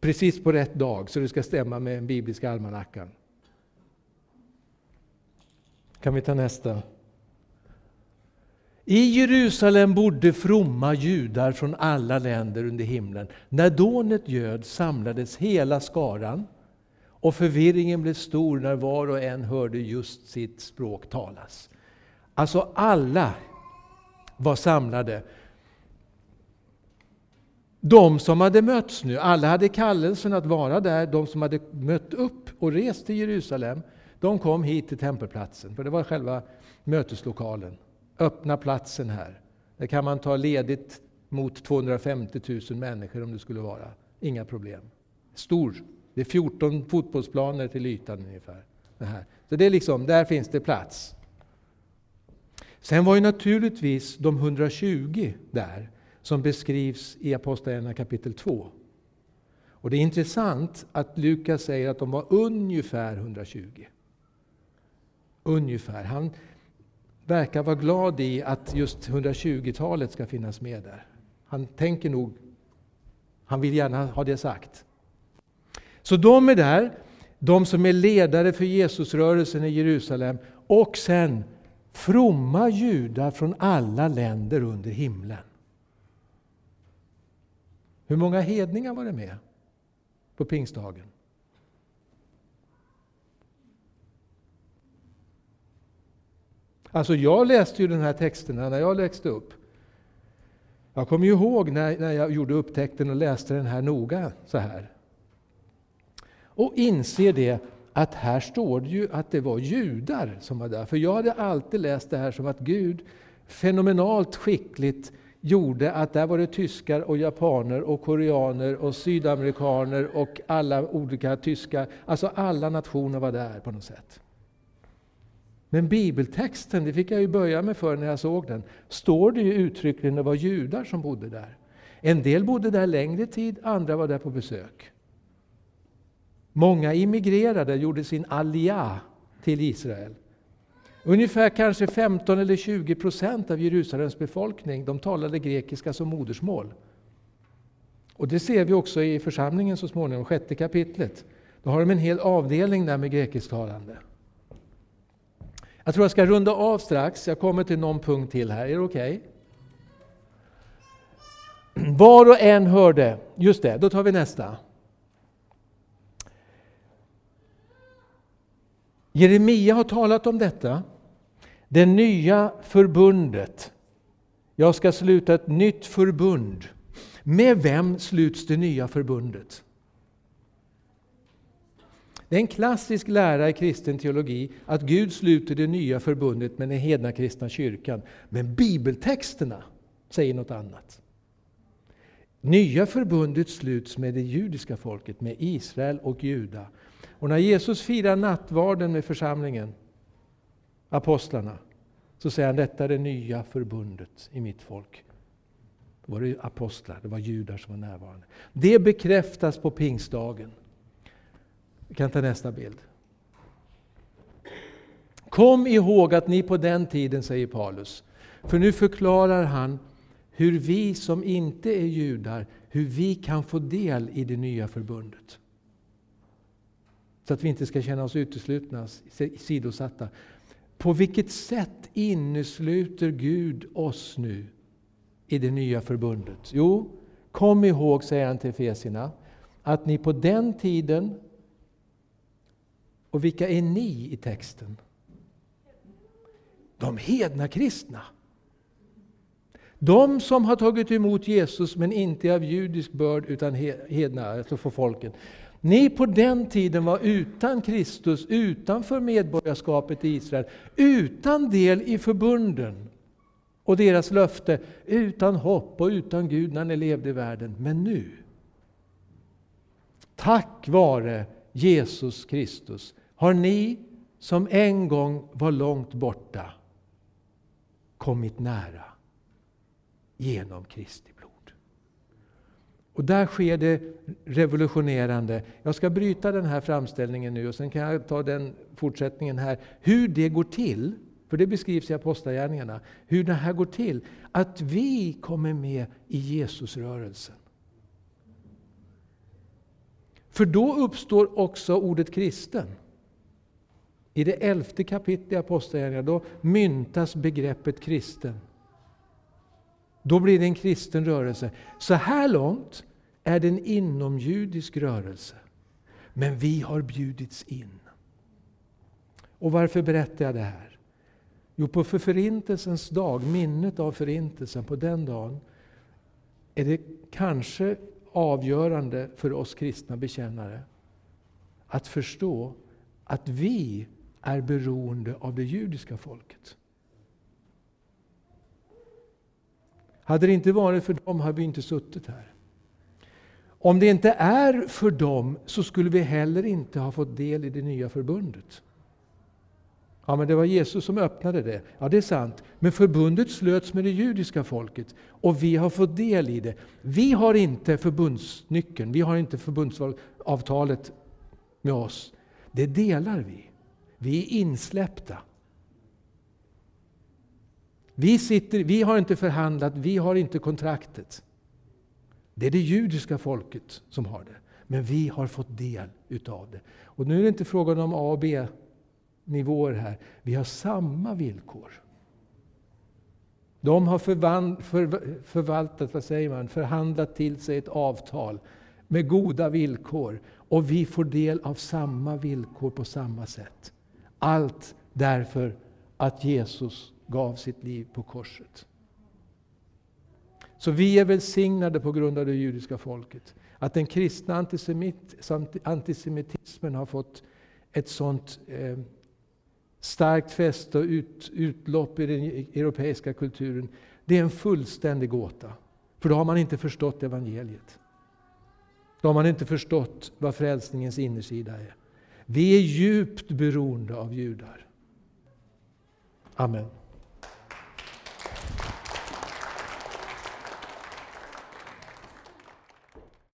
precis på rätt dag, så det ska stämma med den bibliska almanackan. Kan vi ta nästa? I Jerusalem bodde fromma judar från alla länder under himlen. När dånet göd samlades hela skaran och förvirringen blev stor när var och en hörde just sitt språk talas. Alltså alla var samlade. De som hade mötts nu, alla hade kallelsen att vara där, de som hade mött upp och rest till Jerusalem, de kom hit till tempelplatsen, för det var själva möteslokalen öppna platsen här. Där kan man ta ledigt mot 250 000 människor om det skulle vara. Inga problem. Stor. Det är 14 fotbollsplaner till ytan ungefär. Det här. Så det är liksom, där finns det plats. Sen var ju naturligtvis de 120 där, som beskrivs i Apostlagärningarna kapitel 2. Och det är intressant att Lukas säger att de var ungefär 120. Ungefär. Han, verkar vara glad i att just 120-talet ska finnas med där. Han tänker nog, han vill gärna ha det sagt. Så de är där, de som är ledare för Jesusrörelsen i Jerusalem och sen fromma judar från alla länder under himlen. Hur många hedningar var det med på pingstdagen? Alltså jag läste ju den här texterna när jag växte upp. Jag kommer ihåg när, när jag gjorde upptäckten och läste den här noga så här. Och inser det att här står det ju att det var judar som var där. För jag hade alltid läst det här som att Gud fenomenalt skickligt gjorde att där var det tyskar och japaner och koreaner och sydamerikaner och alla olika tyska, alltså alla nationer var där på något sätt. Men bibeltexten, det fick jag ju böja mig för när jag såg den, står det ju uttryckligen att det var judar som bodde där. En del bodde där längre tid, andra var där på besök. Många immigrerade, gjorde sin alia till Israel. Ungefär kanske 15 eller 20 procent av Jerusalems befolkning de talade grekiska som modersmål. Och det ser vi också i församlingen så småningom, sjätte kapitlet. Då har de en hel avdelning där med grekisktalande. Jag tror jag ska runda av strax, jag kommer till någon punkt till här, är det okej? Okay? Var och en hörde, just det, då tar vi nästa. Jeremia har talat om detta. Det nya förbundet. Jag ska sluta ett nytt förbund. Med vem sluts det nya förbundet? Det är en klassisk lära i kristen teologi att Gud sluter det nya förbundet med den hedna kristna kyrkan. Men bibeltexterna säger något annat. Nya förbundet sluts med det judiska folket, med Israel och Juda. Och när Jesus firar nattvarden med församlingen, apostlarna, så säger han detta är det nya förbundet i mitt folk. Då var det apostlar, det var judar som var närvarande. Det bekräftas på pingstdagen. Vi kan ta nästa bild. Kom ihåg att ni på den tiden, säger Paulus, för nu förklarar han hur vi som inte är judar, hur vi kan få del i det nya förbundet. Så att vi inte ska känna oss uteslutna, sidosatta. På vilket sätt innesluter Gud oss nu i det nya förbundet? Jo, kom ihåg, säger han till Efesierna, att ni på den tiden, och vilka är ni i texten? De hedna kristna. De som har tagit emot Jesus men inte av judisk börd utan hedna, alltså för folken. Ni på den tiden var utan Kristus, utanför medborgarskapet i Israel, utan del i förbunden och deras löfte, utan hopp och utan Gud när ni levde i världen. Men nu, tack vare Jesus Kristus, har ni som en gång var långt borta kommit nära genom Kristi blod. Och där sker det revolutionerande. Jag ska bryta den här framställningen nu och sen kan jag ta den fortsättningen här. Hur det går till, för det beskrivs i Apostlagärningarna, hur det här går till. Att vi kommer med i Jesusrörelsen. För då uppstår också ordet kristen. I det elfte kapitlet i Apostlagärningarna då myntas begreppet kristen. Då blir det en kristen rörelse. Så här långt är det en inomjudisk rörelse. Men vi har bjudits in. Och varför berättar jag det här? Jo, på för förintelsens dag, minnet av förintelsen, på den dagen, är det kanske avgörande för oss kristna bekännare att förstå att vi är beroende av det judiska folket. Hade det inte varit för dem hade vi inte suttit här. Om det inte är för dem så skulle vi heller inte ha fått del i det nya förbundet. Ja, men det var Jesus som öppnade det. Ja, det är sant. Men förbundet slöts med det judiska folket och vi har fått del i det. Vi har inte förbundsnyckeln, vi har inte förbundsavtalet med oss. Det delar vi. Vi är insläppta. Vi, sitter, vi har inte förhandlat, vi har inte kontraktet. Det är det judiska folket som har det. Men vi har fått del utav det. Och nu är det inte frågan om A och B-nivåer här. Vi har samma villkor. De har förvand, för, förvaltat, vad säger man, förhandlat till sig ett avtal med goda villkor. Och vi får del av samma villkor på samma sätt. Allt därför att Jesus gav sitt liv på korset. Så vi är välsignade på grund av det judiska folket. Att den kristna antisemit, antisemitismen har fått ett sånt eh, starkt fäste och ut, utlopp i den europeiska kulturen. Det är en fullständig gåta. För då har man inte förstått evangeliet. Då har man inte förstått vad frälsningens innersida är. Vi är djupt beroende av judar. Amen.